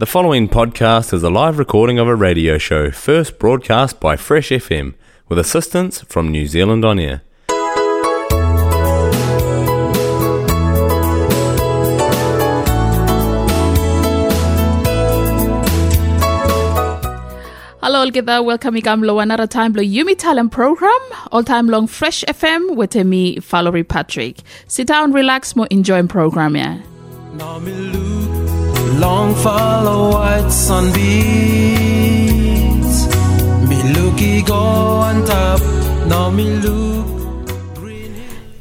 The following podcast is a live recording of a radio show first broadcast by Fresh FM with assistance from New Zealand On Air. Hello, all there. Welcome igam lo another time lo Yumi Talem program. All time long Fresh FM with me, Valerie Patrick. Sit down, relax, more enjoying program, yeah. Long follow white sunbeams. Me looky go on top. Now me look.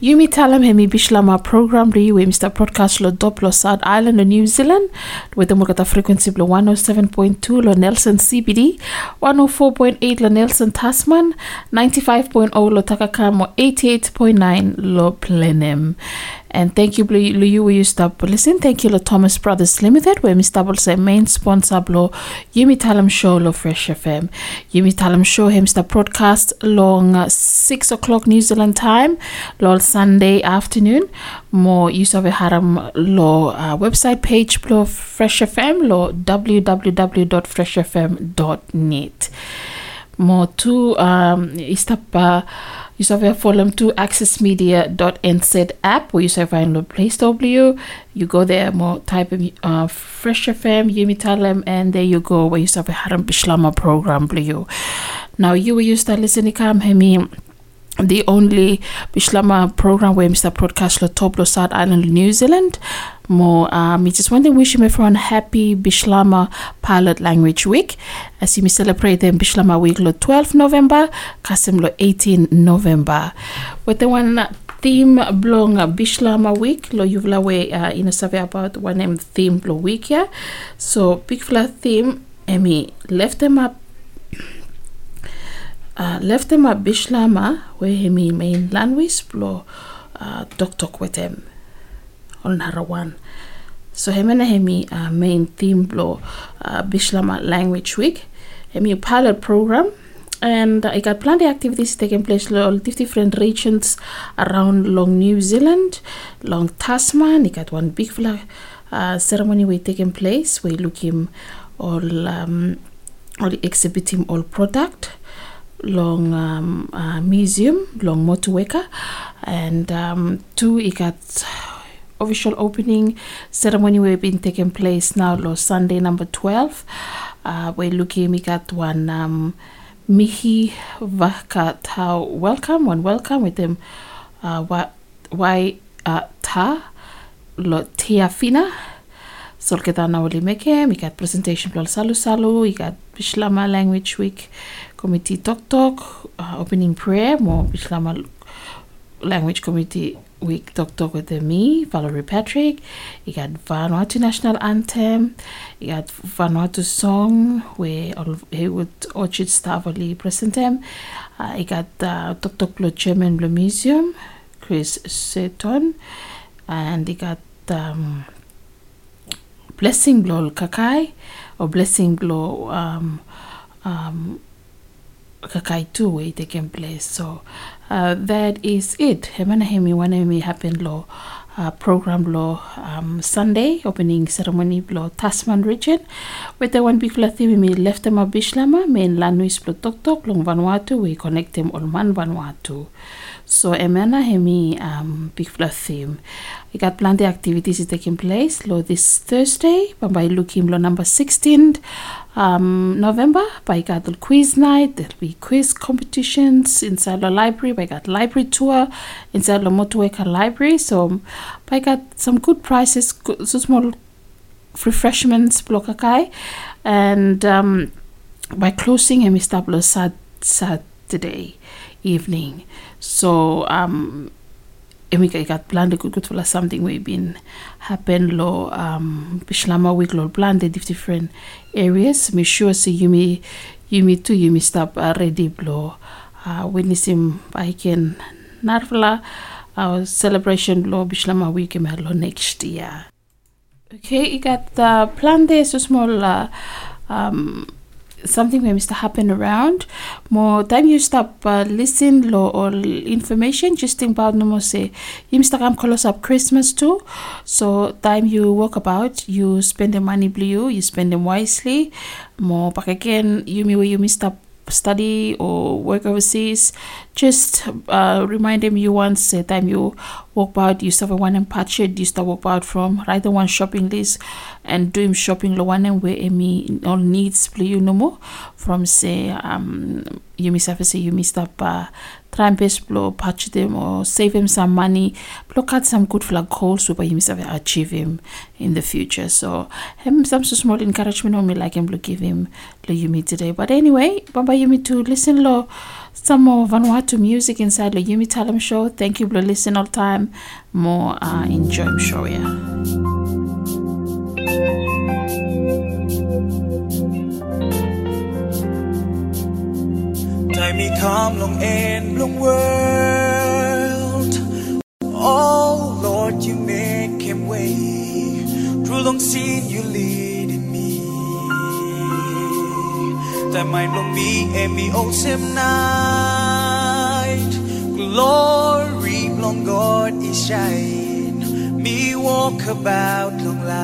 Yumi Talam Hemi Bishlama program ri we Mr. Broadcast lo Doplo South Island lo New Zealand with the Murgata frequency lo 107.2 lo Nelson CBD 104.8 lo Nelson Tasman 95.0 lo Takaka mo 88.9 lo Blenheim and thank you stop listen thank you Thomas Brothers Limited where Mr. Say main sponsor lo Yumi Talam show lo Fresh FM Yumi Talam show him Mr. broadcast long uh, 6 o'clock New Zealand time lo Sunday afternoon more use of a haram lo uh, website page lo Fresh FM lo www.freshfm.net more to um istap uh, you have follow to accessmedia.nz app where you say find the Store Blue. You go there, more type of uh, Fresh FM, Yumi Talem, and there you go where you a Haram Bishlama program Blue. Now you will use that listening come me the only Bishlama program where Mr. Broadcast lo top lo South Island, New Zealand. More, um, we just want to wish everyone happy Bishlama Pilot Language Week. As you celebrate the Bishlama Week lo 12 November, Kasim lo 18 November. With the one theme blong Bishlama Week, lo yuvla we uh, in a survey about one theme lo week here. So, big flat theme, Emmy left them up uh, left them at Bishlama where he me main language blo uh, with him on Harawan. So him and him uh, main theme blo uh, Bishlama language week. Him pilot program and I got plenty activities taking place in all different regions around long New Zealand, long Tasman. I got one big flag uh, ceremony we taking place. We look him all um, all exhibiting all product long um, uh, museum, long Motueka, and um, two, it got official opening ceremony will be taking place now, lo Sunday number 12. Uh, we're looking, we got one um, Mihi Vakatau welcome, one welcome with them, uh, wa, why uh, ta, lo tiafina. So kita na wali meke, we got presentation salu salu, we got Bishlama Language Week Committee Tok Tok, uh, opening prayer, more Bishlama Language Committee Week Tok Tok with me, Valerie Patrick. You got Vanuatu National Anthem. You got Vanuatu Song, where Haywood Orchard staff will present them. Uh, got uh, Tok Tok Blue Chairman Blue Museum, Chris Seton. And you got um, Blessing Blow Kakai, or Blessing Blow um, um, Kakai 2 way taking place. So uh, that is it. Hemana hemi wana mi happen lo uh, program lo um, Sunday opening ceremony lo Tasman region with the one big theme me left them a bishlama main lanuis lo tok tok long Vanuatu we connect them all man Vanuatu. So emana hemi um, big theme. We got plenty activities taking place. Lo this Thursday by looking lo number 16 um, November by got the quiz night. There'll be quiz competitions inside the library. By got library tour inside the Motueka library. So by got some good prices good, so small refreshments blokakai. And um, by closing him established sat Saturday evening. So um we planned good good for something we've been happen lo um bishlama week lo planned the different areas. Make sure see you me you me too you me stop uh, ready blo uh witnessing I can narfla our celebration lo bishlama week lo next year. Okay you got the plan there so small uh, um something may must happen around. More time you stop uh, listen or information just think about no more say you must come close up christmas too. So time you walk about you spend the money blue you spend them wisely. More back again you may where you missed up study or work overseas just uh, remind them you once the time you walk out you start one and patch it you start walk out from write the one shopping list and do him shopping lo one and where any all needs play you no more. From say um you miss say you missed up uh, try and best blow patch them or save him some money block out some good flag goals so miss have achieve him in the future so him some so small encouragement on me like him to give him lo yumi today but anyway bamba yumi to listen lo some more Vanuatu music inside the Yumi Talam show. Thank you for listening all time. More uh, enjoy show yeah. Come long and long world. Oh Lord, you make him way. Through long scene you leading me. Time I long me and me awesome night. Glory long God is shine. Me walk about long light.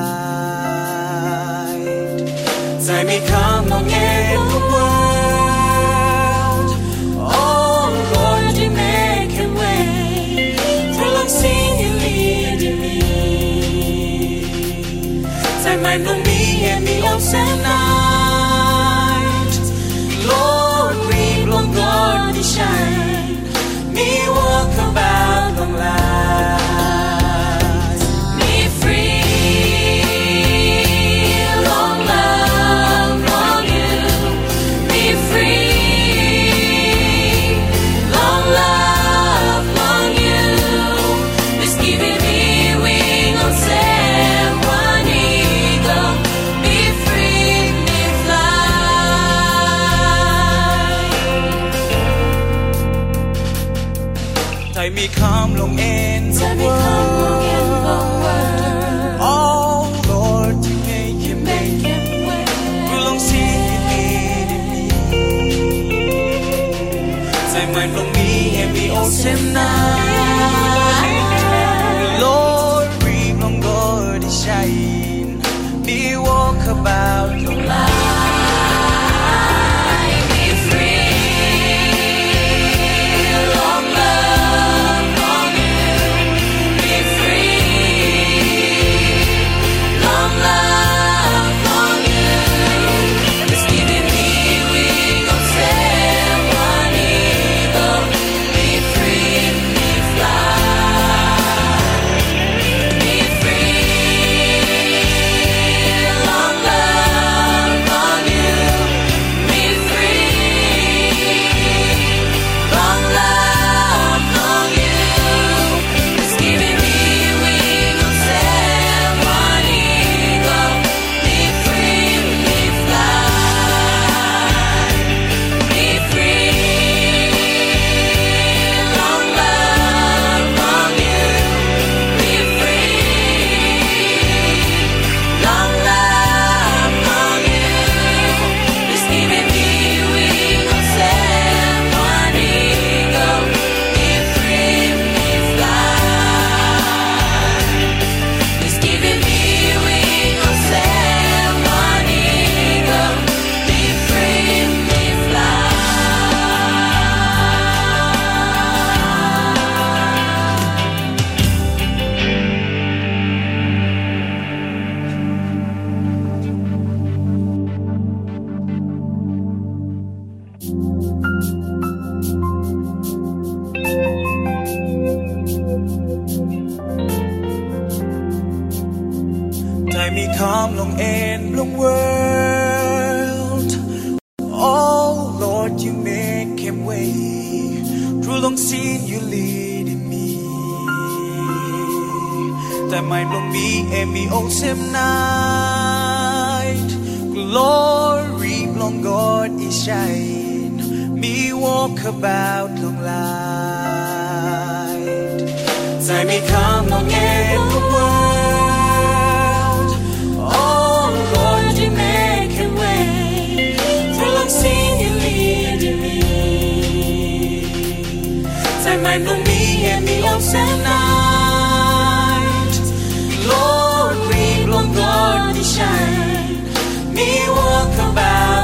Time me come long and long world. Know me and me awesome night. Lord, we long God shine. Me walk about long light. Emi Osem night. Glory long God is shine. Me walk about long light. Say me come long end the world. Oh Lord, you make a way. For long sing you lead me. Say me, Emi Osem night. Lord shine. Me walk about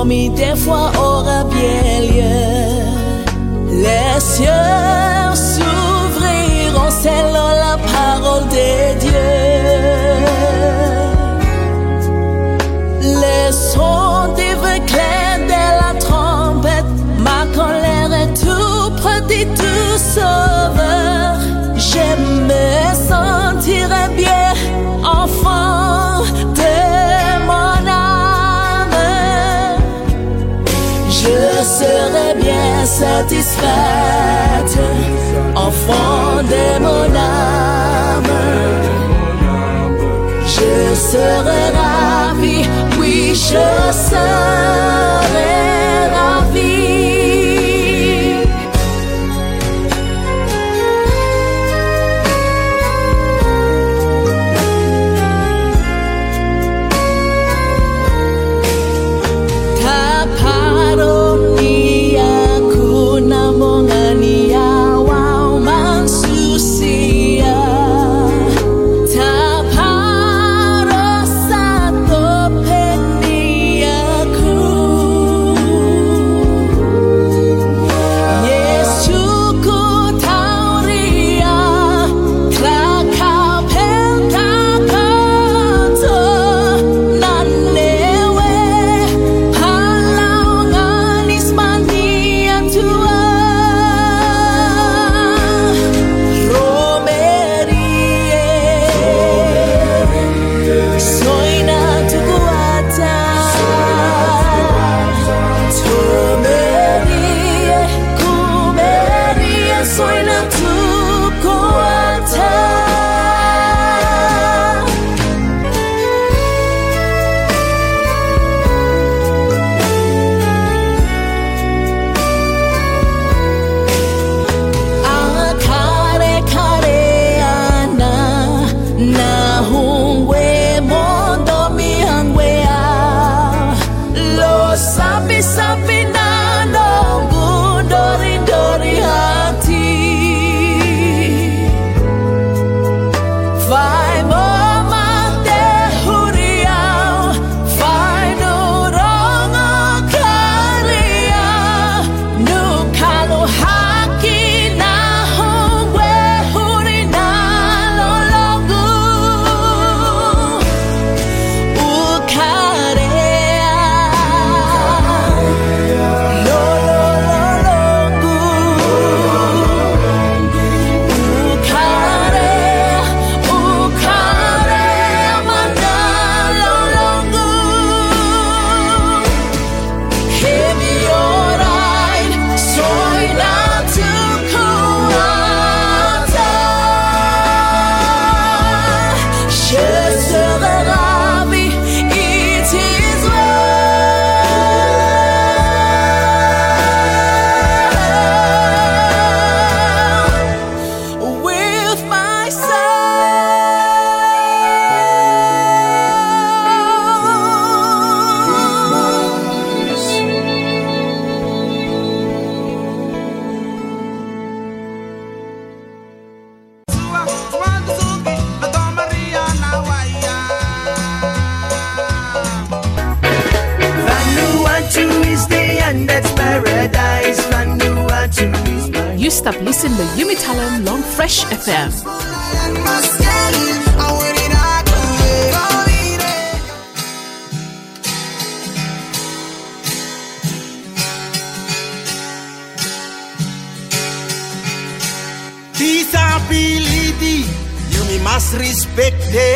promis des satisfaite, enfant de mon âme. Je serai ravi, oui, je serai ravi.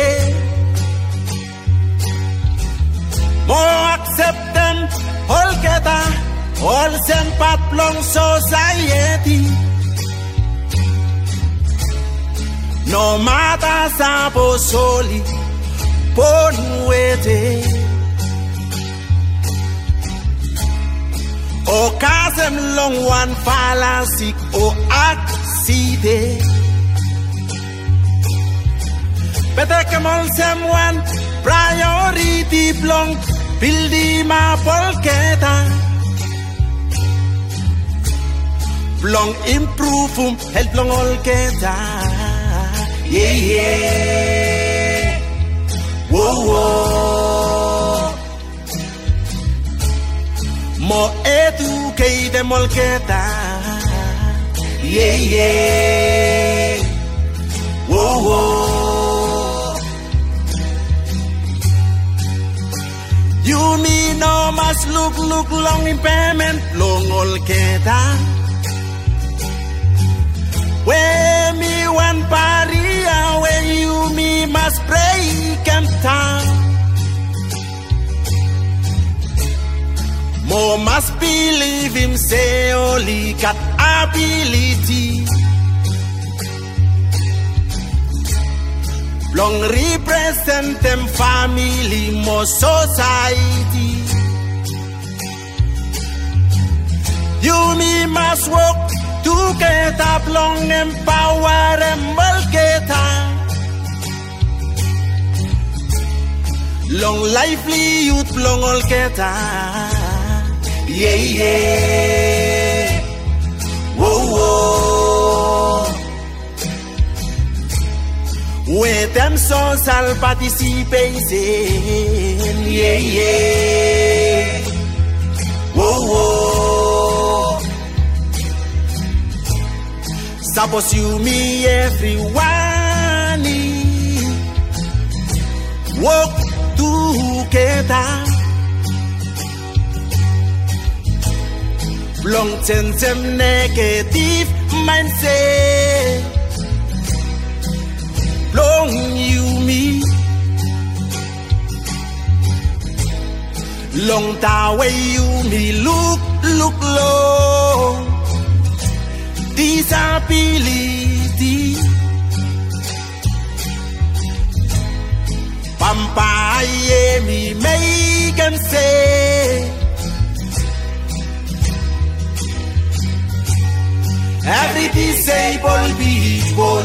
Respect it. More acceptance, all keta, all send pat long society. No matter sabo soli, pon wete. O kasem long one fallacy o accident. Better come on someone priority blong bildi ma polketa. Blong improve um help long all keta. Yeah yeah. Whoa whoa. Mo educate molketa. Yeah yeah. Whoa whoa. You me no must look look long impairment long all keta. Where me one paria when you me must break and down. Oh, must believe him, say only got ability. Long represent them family, more society. You me must work to get up long empower and mulcater. Long lively youth, long all get Yeah, yeah. Sons all participating. Yeah, yeah. Whoa, whoa. Suppose you me everyone. Walk together. Long ten them negative mindset. Long you me. Long that way you me look look low. Disability. Pampa yeah, me make them say. Every disabled people,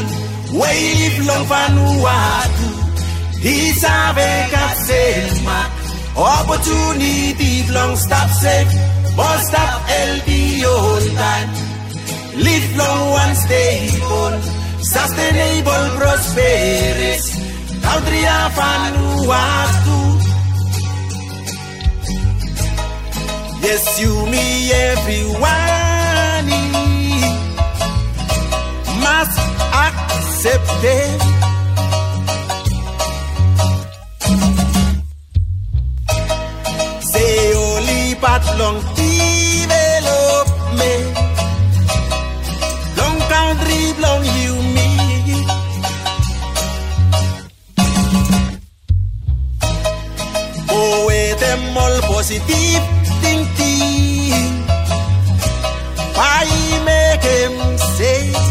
we live long Vanuatu. He's a vacant selma. Opportunity long stop safe, but stop LD on time. Live long one stable, sustainable prosperous. Country of Vanuatu. Yes, you, me, everyone must accept it. Say only but long development, long country, long you me. Oh, them all positive thinking. Why make him say?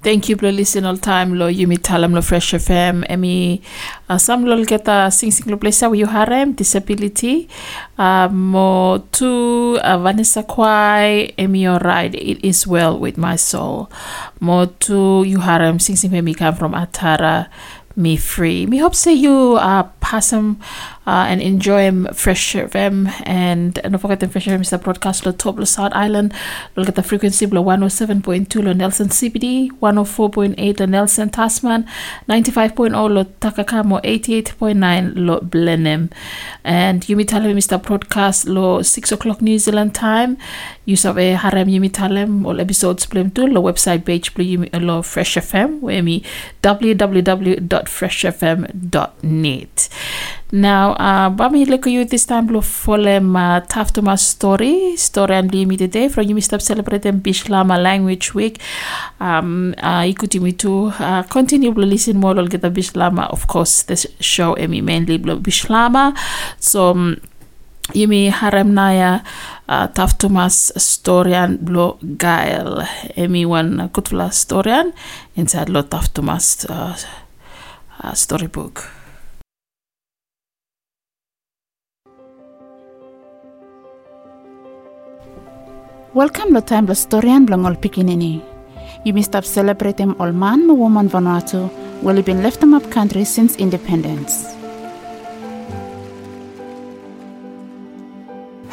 Thank you, Blo listen all time lo yumi talam lo Fresh FM emi uh, sam lo kita sing sing lo plesa wi harem disability uh, mo tu uh, Vanessa Kwai emi alright it is well with my soul mo tu you harem sing sing me come from Atara me free. Me hope say you uh, pass them uh, and enjoy Fresh FM and, don't forget the Fresh FM is the broadcast lo top South Island. Look at the frequency lo 107.2 lo Nelson CBD, 104.8 lo Nelson Tasman, 95.0 lo Takaka mo, 88.9 lo Blenheim. And Yumi Talem is the broadcast lo 6 o'clock New Zealand time. You sabe harem Yumi Talem all episodes blem tu lo website page Yumi lo Fresh FM where me www.freshfm.net. Now, uh, look you this time lo folem uh, taftuma story story and limi today from you stop celebrating Bishlama Language Week. Um, uh, ikuti mi tu uh, continue to listen more get the Bishlama. Of course, this show emi mainly Bishlama. So. Um, harem naya uh, taftumas storian blo gael emi wan kutfla storian inside lo taftumas uh, uh, storybook. Welcome lo time lo storian blong ol pikinini. You must stop celebrating all man mo woman Vanuatu well you been left them up country since independence.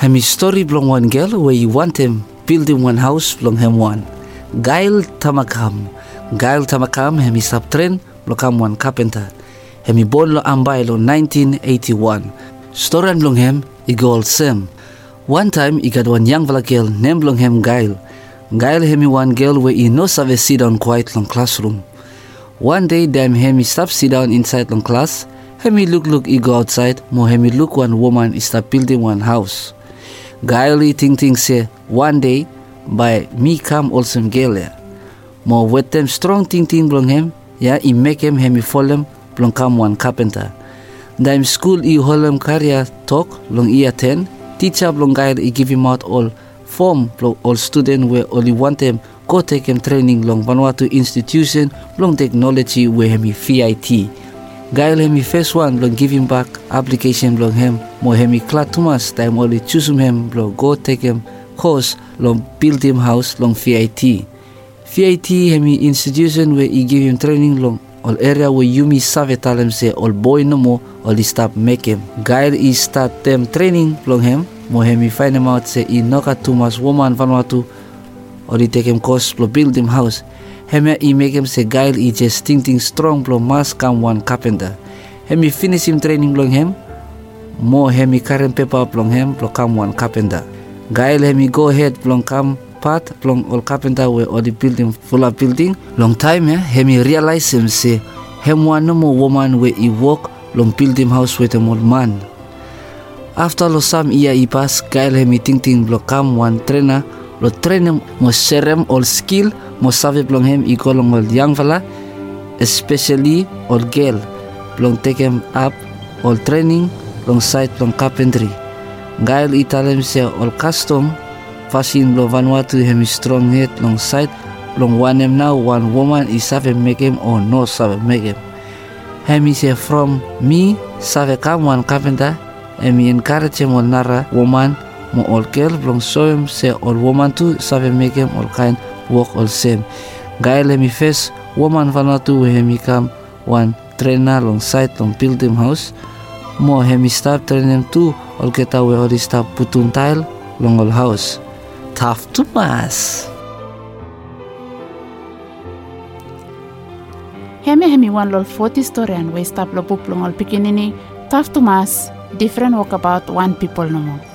Hemi story belong one girl where you want him building one house belong him one. Gail Tamakam. Gail Tamakam hemi sub train belong one carpenter. Hemi born lo Ambae lo 1981. Story belong him igol sem. One time, he got one young fella girl named long him Gail. Gail hemi one girl where he no sabe sit down quiet long classroom. One day, damn hemi stop sit down inside long class. Hemi look look he go outside. Mo hemi look one woman is start building one house. Gail he think think say one day by me come also girl there. Mo with them strong ting ting blong him. Yeah, he make him hemi fall him blong come one carpenter. Dime school i holem career talk long year 10. Teacher blong guide i give him out all form all student where only want them go take him training long Vanuatu institution blong technology where hemi FIT. Gail him first one blong give him back application blong him mo hemi klat tumas time only choose him blong go take him course long build him house long FIT. FIT him institution where he give him training long all area where you Yumi save talem say all boy no mo he stop make him. Guide he start them training long him. Mo hemi find him out say he knock too much woman Vanuatu take him course plo build him house. Hemi he make him say guide he just think think strong plo must come one carpenter. Hemi finish him training long him. Mo hemi current paper plong him plo come one carpenter. Guide hemi go ahead plong come part plong all carpenter where all the building full of building long time yeah hemi realize him say him one no more woman where he walk long build him house with him old man after lo some year he pass gail hemi ting ting lo come one trainer lo train him mo serem all skill mo save plong him he go long all young fella especially all girl plong take him up all training long side plong carpentry gail i tell him say all custom Fasin lo Vanuatu hemi strong head long side long one him now one woman is save make him or no save make him. Hemi say from me save come one carpenter hemi encourage him on nara woman mo all girl long show him say all woman too save make him all kind work all same. Guy let me first woman Vanuatu hemi come one trainer long side long build him house. Mo hemi start train him too all get away all start putun tile long all house. tough to mass. Hemi wan lol 40 historian we stap lo puplong ol pikinini. Tough to mass different walk about one people no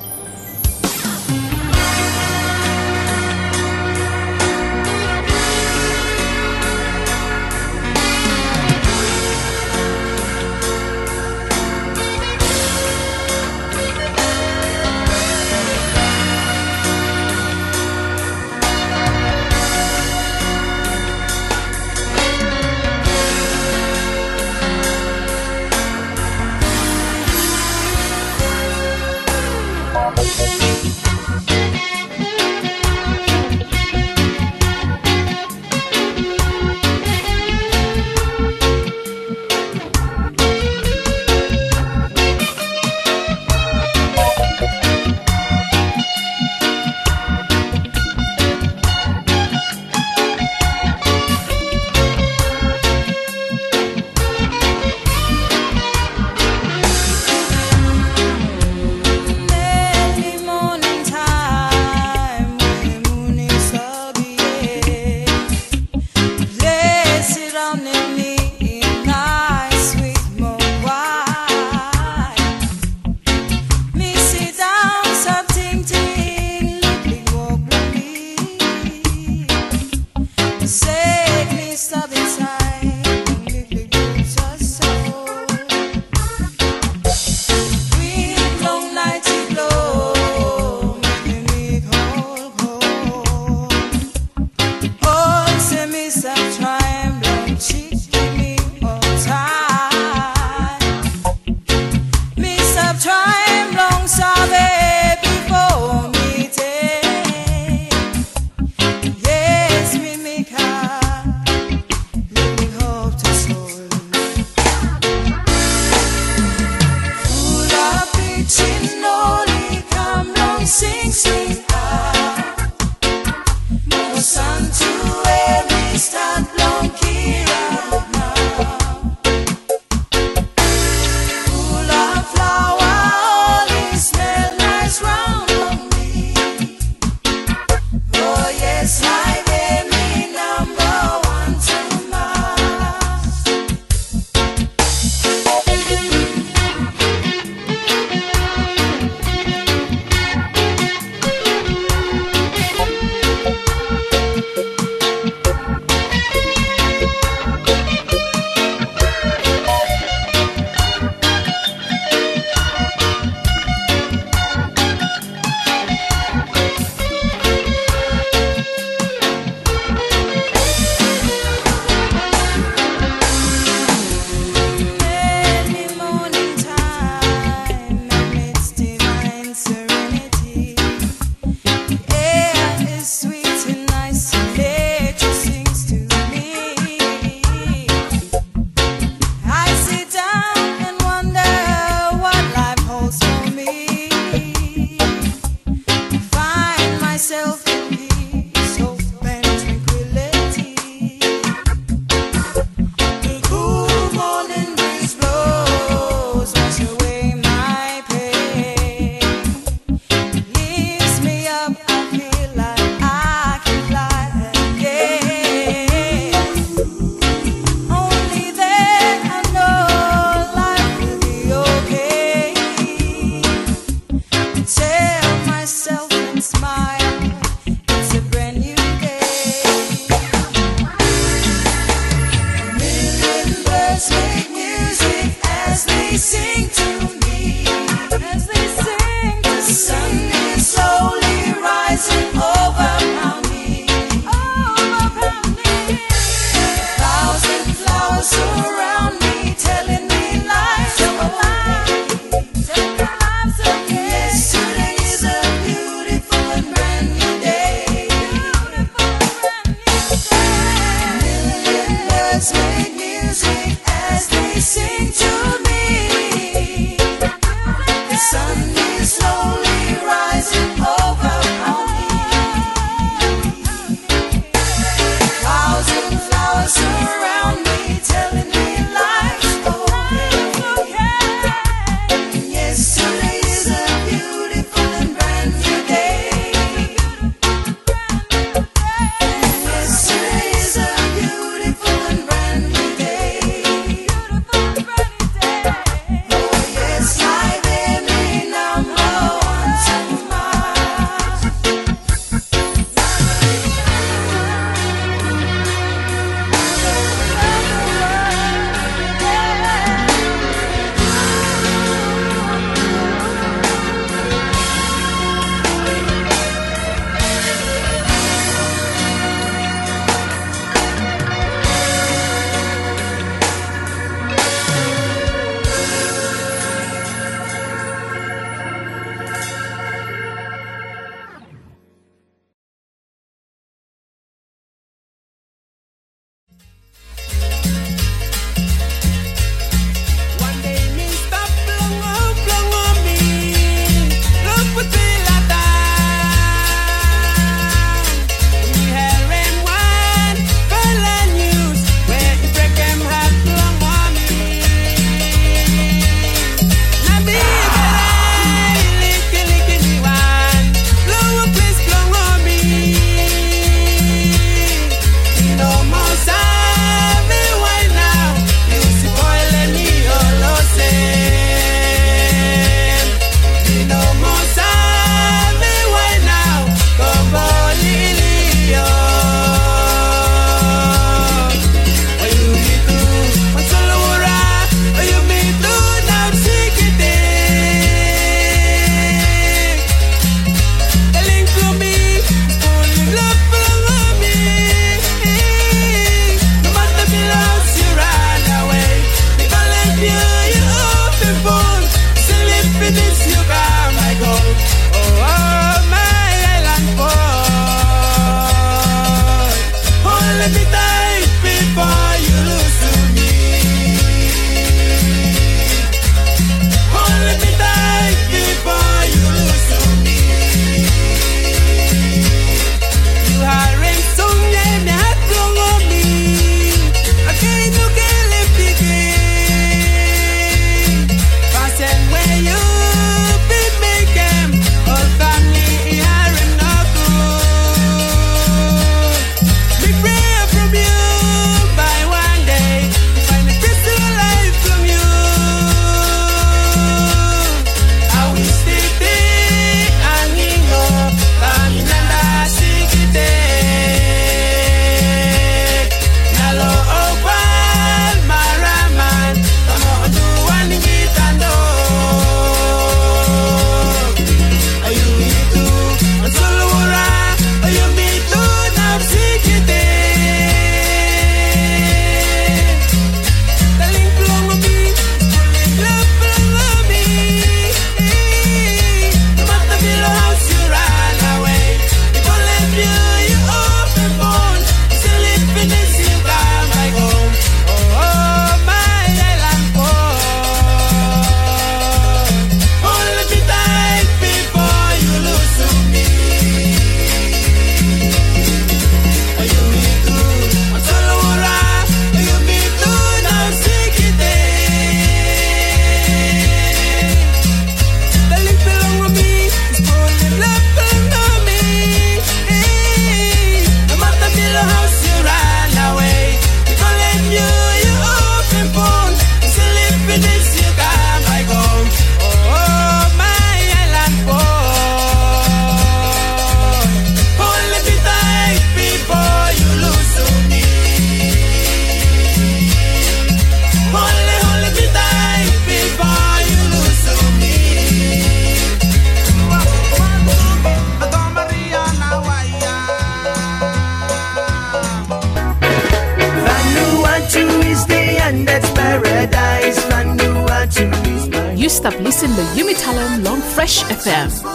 FM.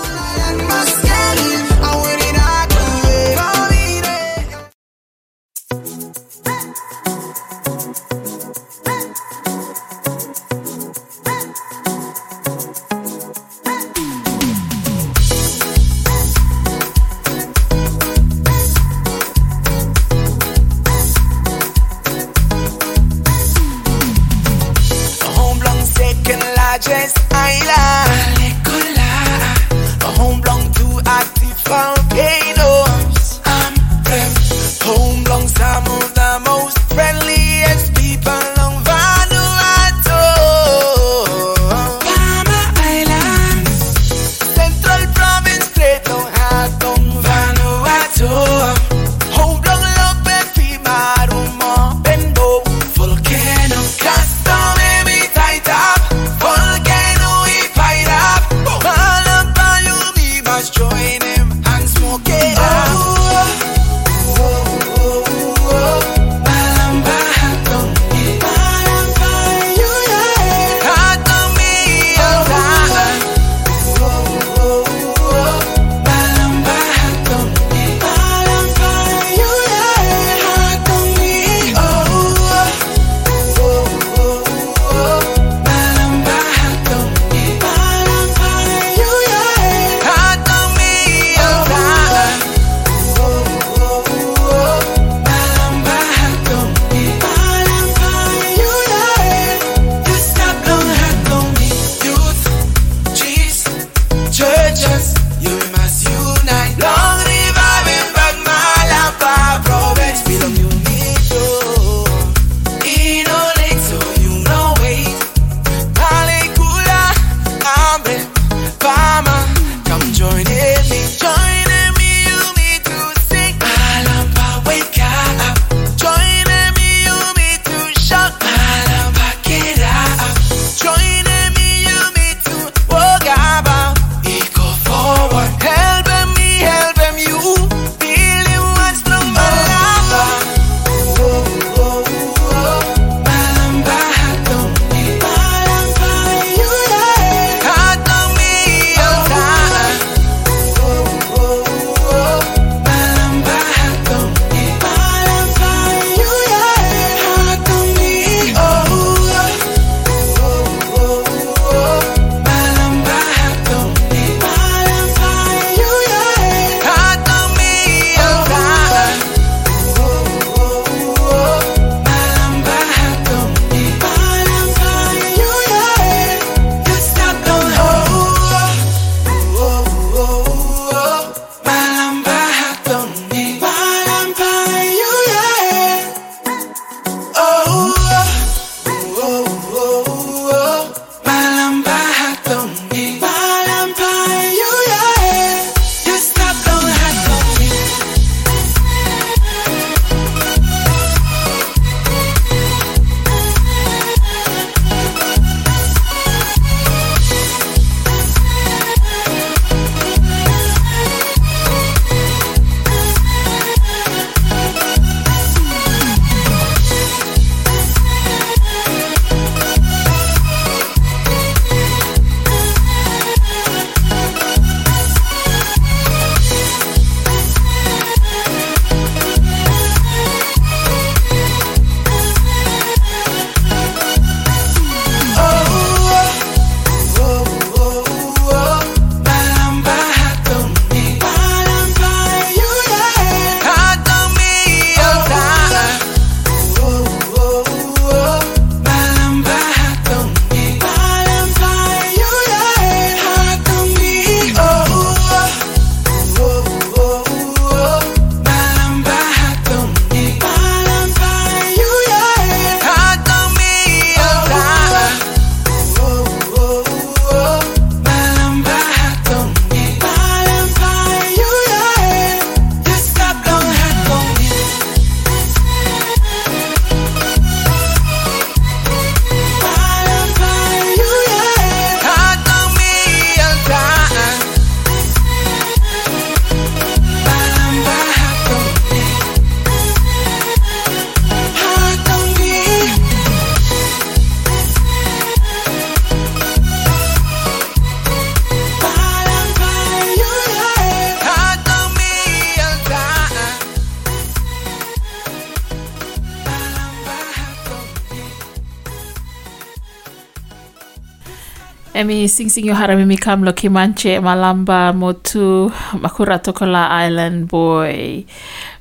Emi sing sing yohara mimi kam lo kimanche malamba motu makura tokola island boy.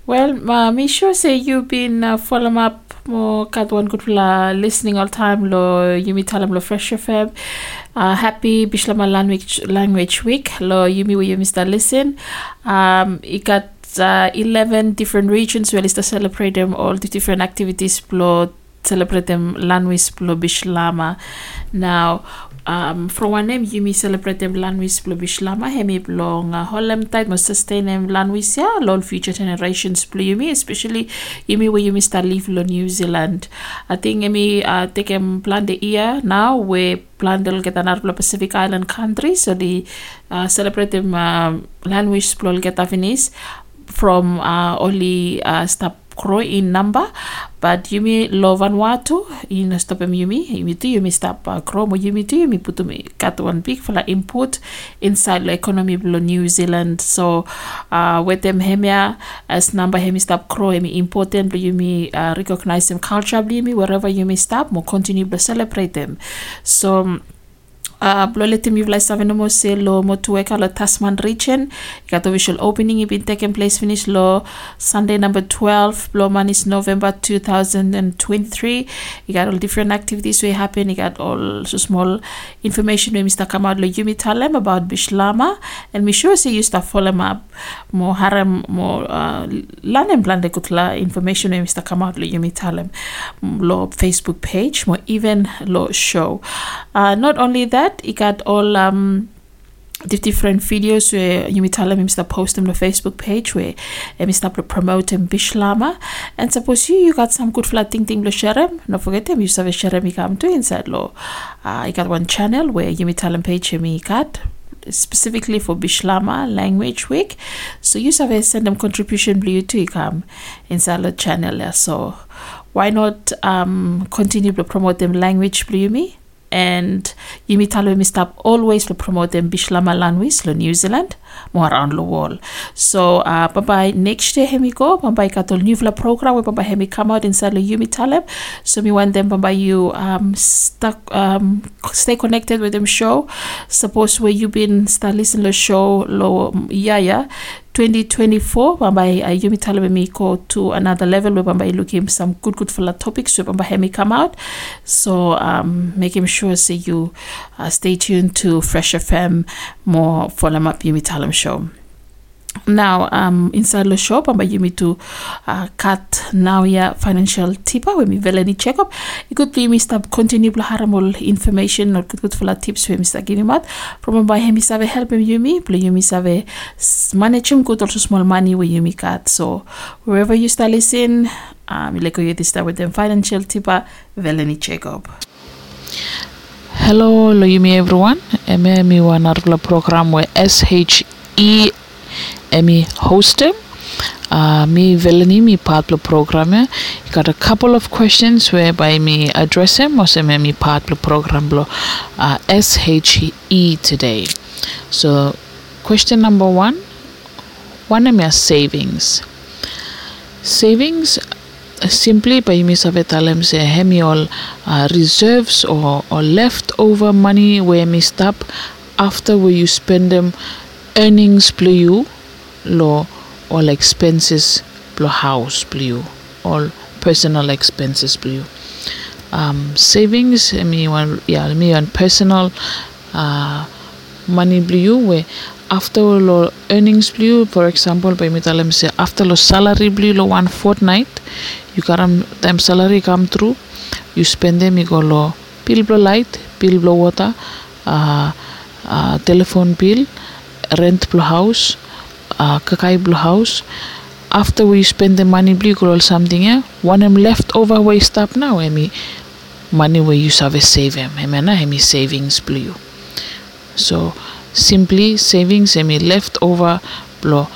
Well, ma me sure say you've been uh, follow up mo good la listening all time lo Yumi Talem lo fresh FM. Uh, happy Bishlama language language week lo yumi we yumi start listen. Um, it got uh, 11 different regions where is to celebrate them all the different activities lo celebrate them language lo Bishlama. Now um, from one name yumi celebrate them language blo bishlama hemi blong uh, holem tight must sustain them language ya lol future generations blo yumi especially yumi where yumi start live lo New Zealand I think yumi uh, take them plan the year now we plan to get an blo Pacific Island countries so the uh, celebrate them um, language blo get from uh, only uh, stop grow in number but yumi lo Vanuatu in stop em yumi yumi tu yumi stop uh, grow mo yumi tu yumi putu mi kat one big like input inside the economy below New Zealand. So uh, with them hemia as number hemi stop grow hemi important below yumi uh, recognize them culture yumi wherever yumi stop mo continue to celebrate them so uh, blo le timi vla save no mo se lo Tasman region got official opening it been taking place finish lo Sunday number 12 blo man is November 2023 you got all different activities we happen you got all so small information we Mr. Kamad lo Yumi Talem about Bishlama and me sure say you start follow up more haram mo uh, lanem blande kutla information we Mr. Kamad lo Yumi Talem lo Facebook page more even lo show uh, not only that it got all um the different videos where you them Mr. post them on the Facebook page where uh, Mr. promote them Bishlama and suppose you you got some good flat thing lo share them not forget them. You a share them come to inside lo uh, I got one channel where you tell them page me got specifically for Bishlama language week. So you have send them contribution blue to you come inside the channel. So why not um, continue to promote them language blue me and yimi talo yimi stop always to promote them bishlama language lo New Zealand mo around the world. So uh bye bye. Next year hemi go. Bye katol new vla program. Where bye hemi come out inside the yumi so me want them bye you um stuck um stay connected with them show. Suppose where you been start listening to show lo yeah yeah 2024 bambai uh, yumi talebe me go to another level where bambai looking some good good for topics where bambai hemi come out. So um making sure say you uh, stay tuned to fresh fm more them up yumi talem show now um inside the shop amba you to uh, cut now ya financial tipper when me vela ni check up it could be me stop continue haramol information or good for tips out. From by him save help him you me bla you me save manage him good also small money where you me cut. So wherever you start listen um like you start with them financial tipper vela ni check up Hello, lo yumi everyone. Eme mi wanarvla program we SHE emi hostem. Uh, me veleni mi part lo program e. Got a couple of questions whereby me address them or say me mi part lo program uh, SHE today. So question number one, one my savings. Savings uh, simply by me save talem se hemi all uh, reserves or, or leftover money where me stop after where you spend them earnings play you lo all expenses play house blue all personal expenses blue. Um, savings me one yeah me one personal uh, money blue where after lo earnings blue for example by me talem se after lo salary blue lo one fortnight you come time salary come through you spend them you go lo bill blow light bill blow water uh, uh, telephone bill rent blow house uh, kakai blow house. After we spend the money blue go something yeah? One em left over you stop now emi money where you save save em emena emi savings blue. So simply savings emi left over blow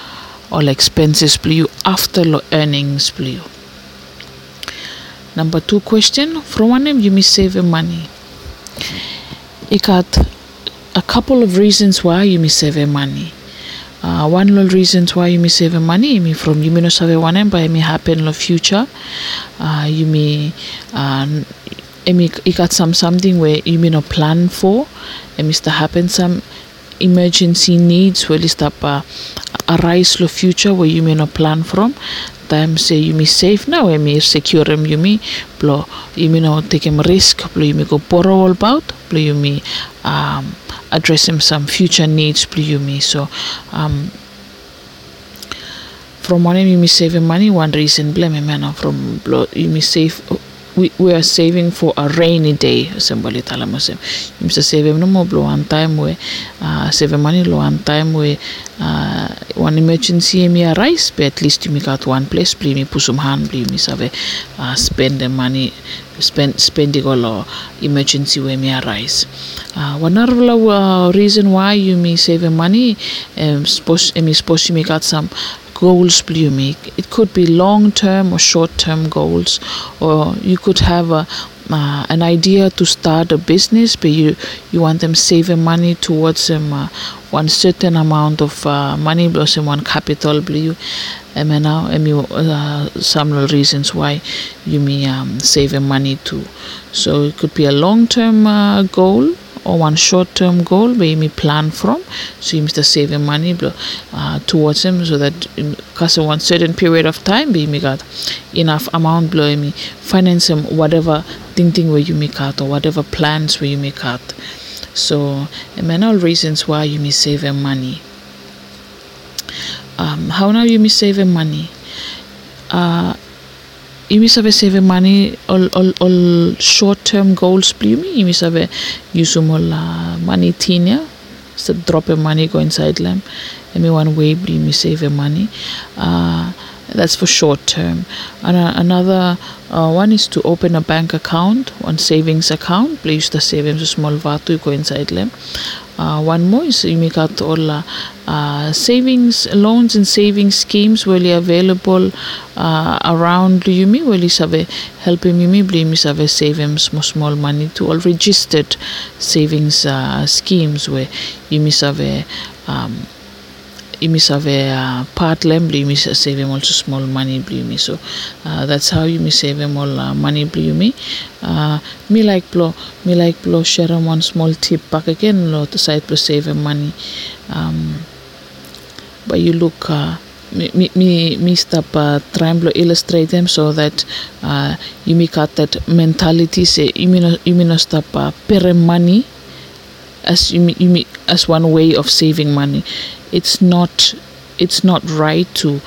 all expenses blue after lo earnings blue. Number two question, from one name you may save money. Ik got a couple of reasons why you may save money. Uh, one of the reasons why you may save money, you may from you may not save one but it may happen in the future. Uh, you may uh, emi you got some something where you may not plan for and Mr. happen some emergency needs where list up uh, arise lo future where you may not plan from time say you may save now and may secure them you may blo you may not take him risk blo you may go borrow all about blo you may um, address him some future needs you so um, from one you may save money one reason blame him man from blo you may save we, we are saving for a rainy day sembali tala mo sem you may save no more blo one time where uh, save money lo one time where uh, one emergency may arise but at least you got one place bli me pusum hand bli me save uh, spend the money spend spending all uh, emergency where may arise. Uh, one other uh, reason why you may save money um, suppose um, suppose you may got some goals you make. It could be long term or short term goals, or you could have a uh, an idea to start a business, but you you want them saving money towards them uh, one certain amount of uh, money plus one capital you and now and you uh, some reasons why you may um, saving money too. So it could be a long term uh, goal or one short term goal where you may plan from. So you must save your money uh, towards them so that because of one certain period of time you may got enough amount below me finance them whatever thing thing where you may cut or whatever plans where you may cut. So and all reasons why you may save your money. Um, how now you may save your money? Uh, you must have saving money all all short term goals you must have use some all uh, money tinia drop your money go inside and me one way save your money. Uh, that's for short term and uh, another uh, one is to open a bank account one savings account. Please the savings small vatu go inside uh, one more is you all uh, uh, savings loans and savings schemes really available uh, around you me really have helping you me blame have savings small small money to all registered savings uh, schemes where you miss have um, you miss have a uh, part lem you miss save him also small money blue me so uh, that's how you miss save him all uh, money blue me uh, me like blow me like blow share one small tip back again lo the side plus save him money. Um, but you look uh, me, me, me, stop uh, trying to illustrate them so that uh, you make out that mentality say you mean you mean stop uh, pere money as you, you as one way of saving money it's not it's not right to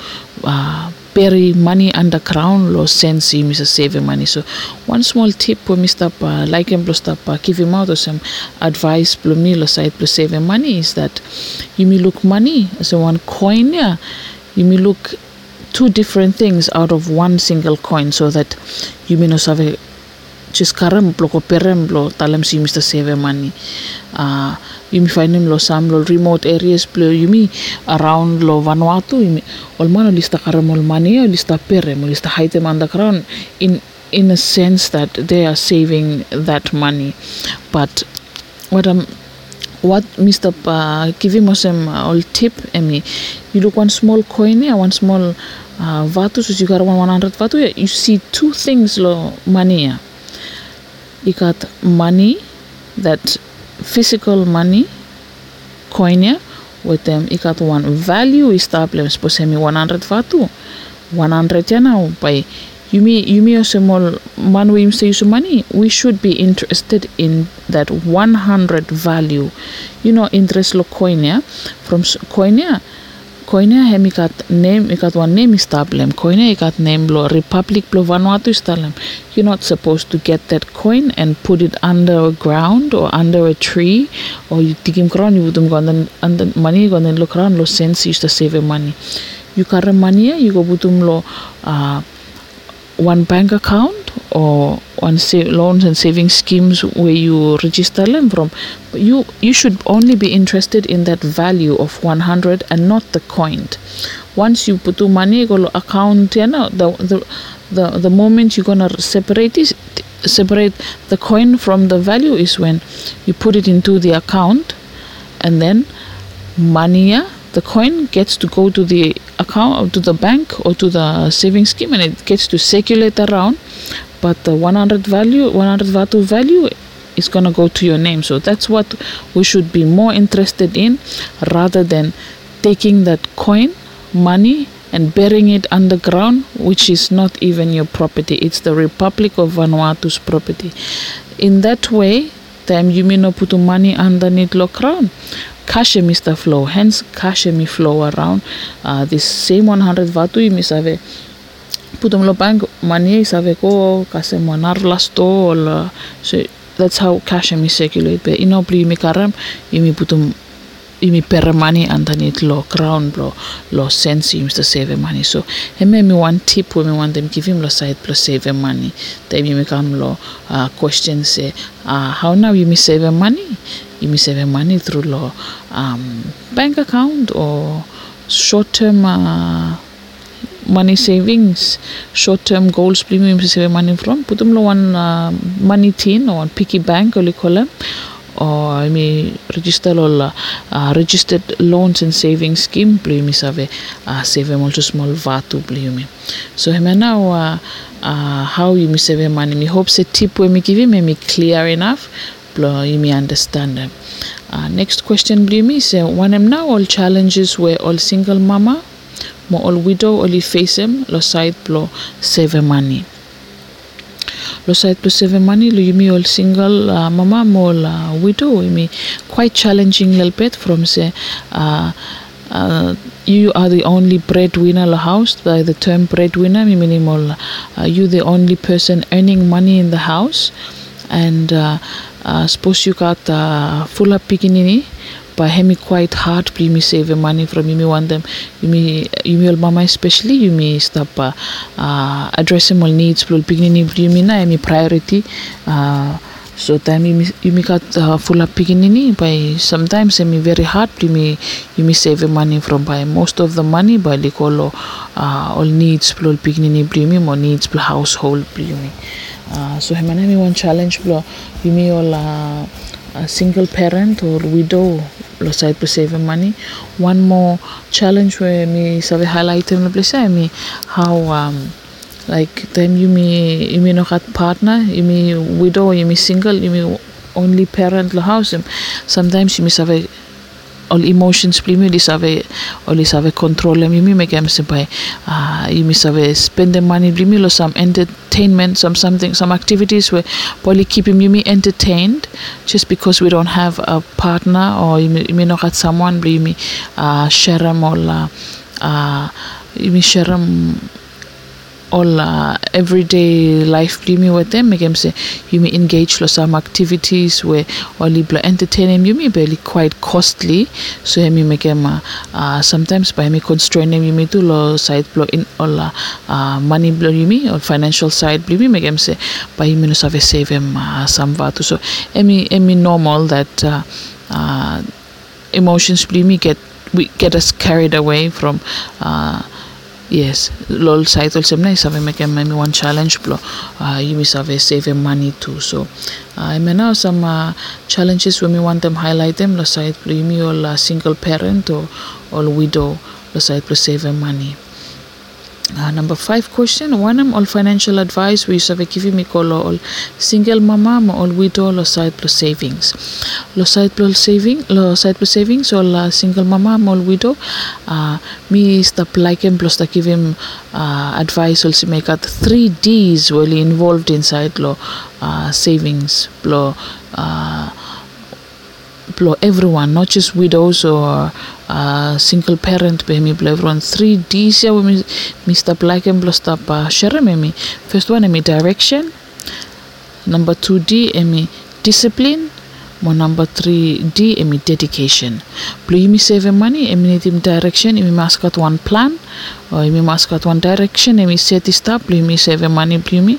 uh, bury money underground lo sense you Mr. saving money so one small tip for Mr. Uh, like him plus stop give him out or some advice plus me lo side plus saving money is that you may look money as a one coin yeah you may look two different things out of one single coin so that you may not have a blo ko perem blo talam si Mr. Save money. Uh, find him lo some lo remote areas blo you may around lo Vanuatu all man lista karam or lista perem lista them underground in in a sense that they are saving that money but what I'm what Mr. Uh, giving us um, all tip emi you look one small coin here one small uh, vatu so you got one 100 vatu you see two things lo money yeah. You got money that physical money coin with them. You got one value is problem suppose me 100 vatu 100 yeah now by you may you may also more man we say use money. We should be interested in that 100 value. You know interest lo coin yeah from s- coin yeah coin hem ikat name ikat one name is tablem. Coin yeah ikat name lo republic lo vanuatu is tablem. You're not supposed to get that coin and put it underground or under a tree or you him ground you would go and then money go and then look around lo sense used to save money. You carry money you go butum lo uh, one bank account or one sa- loans and savings schemes where you register them from. You you should only be interested in that value of 100 and not the coin. Once you put money go account you know the the the, the moment you're gonna separate this separate the coin from the value is when you put it into the account and then money the coin gets to go to the account to the bank or to the saving scheme and it gets to circulate around but the 100 value 100 vatu value is going to go to your name. So that's what we should be more interested in rather than taking that coin money and burying it underground which is not even your property. It's the republic of vanuatu's property. In that way time you may not put the money underneath the ground cash mr flow. Hence cash me flow around uh, this same 100 vatu you miss have putum lo bank money save ko kase monar la store la so that's how cash mi circulate but ino pli mi karam imi putum imi per money underneath lo crown lo lo sense imi to save money so heme mi one tip we mi want them give him lo side plus save money then mi come lo uh, question say uh, how now you mi save money you mi save money through lo um, bank account or short term uh, money savings, short-term goals, premium save money from. Put them one uh, money tin or one piggy bank, or them, or I mean register all uh, registered loans and savings scheme. Premium save uh, save also small vatu premium. So I now uh, uh, how you me save money. Me hope say tip we me give me clear enough. Blo you me understand. Uh, next question, Blumi, say one am now all challenges where all single mama mo all widow oli facem lo side plo save money lo side plo save money lo yumi all single uh, mama mo la widow yumi quite challenging little bit from say uh, uh, you are the only breadwinner la house by the term breadwinner meaning uh, you the only person earning money in the house. And uh, uh, suppose you got uh, full up pikinini but hemi quite hard me save money from you me want them you me you me all mama especially you me stop uh, uh, addressing all needs plul you me na mi priority uh, so time you me you me got uh, full up pikinini by sometimes me very hard please me you me save money from by most of the money by the call uh, all needs plul please me more needs household please me uh, so hemana me one challenge plul you me all uh, a single parent or widow lo side to save money. One more challenge where me sabe highlight in the place mean how um like them you me you me no got partner you me widow you me single you me only parent lo house. Sometimes you me sabe all emotions pli mi li save o li save control mi mi me kem se pai ah you mi save spend the money pli mi lo some entertainment some something some activities where probably keep you me entertained just because we don't have a partner or you you may not have someone pli mi uh, share uh, uh, you may share all uh, everyday life pli mi with them say you may engage lo some activities where or libla entertaining you may be quite costly. So you may make them uh, uh, sometimes by me constrain them you may do lo side blow in all uh, money blow you may or financial side blow me make them say by you may no save save them uh, some vatu so emi emi normal that uh, uh, emotions blow me get we get us carried away from uh, Yes, lol site also na sabi make me one challenge blo. Uh, you may save money too. So I may now some uh, challenges when we want them highlight them. The site blo you all single parent or all widow. The site blo save money. Uh, number five question. One am all financial advice we have give me call all. Single mama mo all widow lo side plus savings. Lo side plus saving lo side plus savings all uh, single mama mo all widow. Uh, me stop like him plus to give him uh, advice also make out three D's really involved inside lo uh, savings lo uh, blow everyone, not just widows or uh, single parent blow everyone. Three D's with me, Mr. Black and blow stop uh, share me. First one me direction. Number two D me discipline. Mo number three D me dedication. Blow me save money, need him direction, must got one plan, or must got one direction, me set this up, blow me save money, blow me.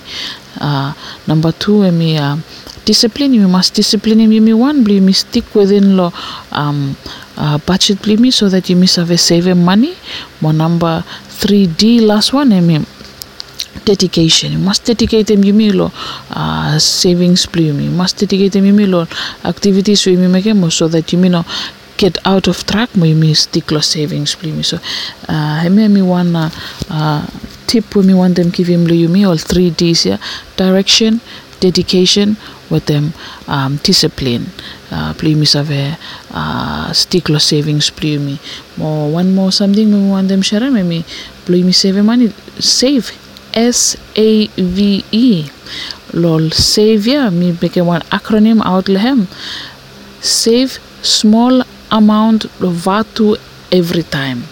Uh, number two me uh, discipline you must discipline him. You one believe me stick within law um uh, budget believe me so that you miss have save money. Number 3d last one mean dedication. You must dedicate them you mean lo uh, savings me. You must dedicate them you mean lo activities we make them so that you know get out of track mo you mean stick lo savings believe me. So uh, I mean me one uh, uh, tip when me want them give him me all three D's yeah? Direction dedication with them um, discipline uh, me save uh, stickler savings me. More one more something me want them share me me save money. Save S A V E. Lol save yeah me make one acronym out lehem save small amount of vatu every time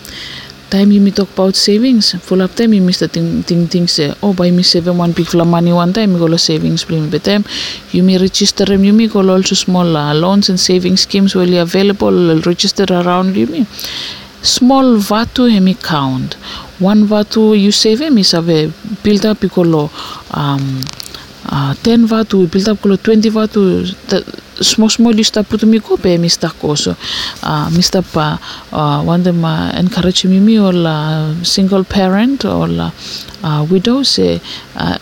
time you me talk about savings. Full of time you miss the thing thing thing say oh buy me save one big full money one time you go savings plan but time. You me register them you me go also small uh, loans and savings schemes will available register around you me small vatu hemi count one vatu you save him is have build up ikolo um 10 vatu build up kolo 20 vatu the small small you start put me go pe mi also uh, mi start pa them uh, encourage me or uh, single parent uh, widow uh,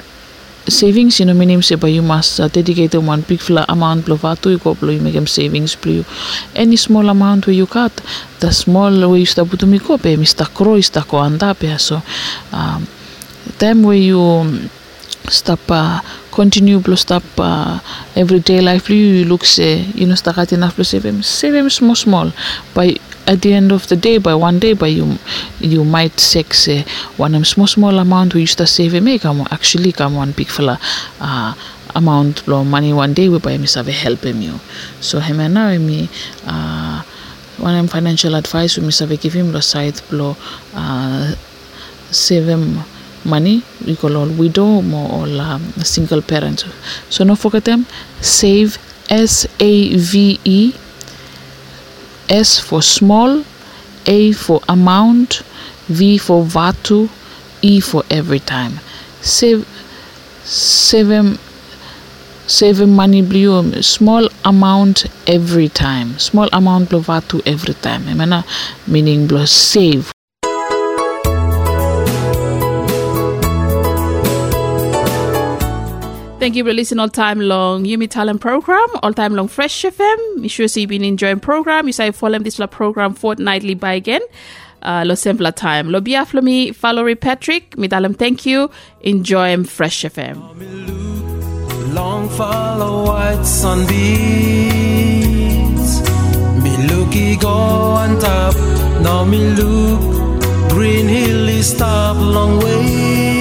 savings you my name say but you must dedicate one big fla amount of vatu you go you make savings blue any small amount where you cut? The small way you start put me go pe mi grow you start go anda pe so time where you stop continue uh, everyday life you look say you know start enough to save him save him small small. By at the end of the day by one day by you you might sex say one small small amount we used to save him come actually come one big fella. Uh, amount blow money one day we buy me save help him you. So him and now me uh, one um, financial advice we must save give him the side blow uh, save him money we call all widow or um, single parents. So no forget them. Save s a v e. S for small a for amount v for vatu e for every time. Save save save money blue small amount every time. Small amount blue vatu every time. Emana meaning blue save Thank you for listening all time long Yumi Talem program, all time long Fresh FM. Make sure you've been enjoying program. You say follow this program fortnightly by again. Uh, lo simpler time. Lo biaf lo mi follow Patrick. Mi dalam thank you. Enjoy Fresh FM. Long follow white sunbeams. Me looky go on top. Now me look. Green hill is stop long way.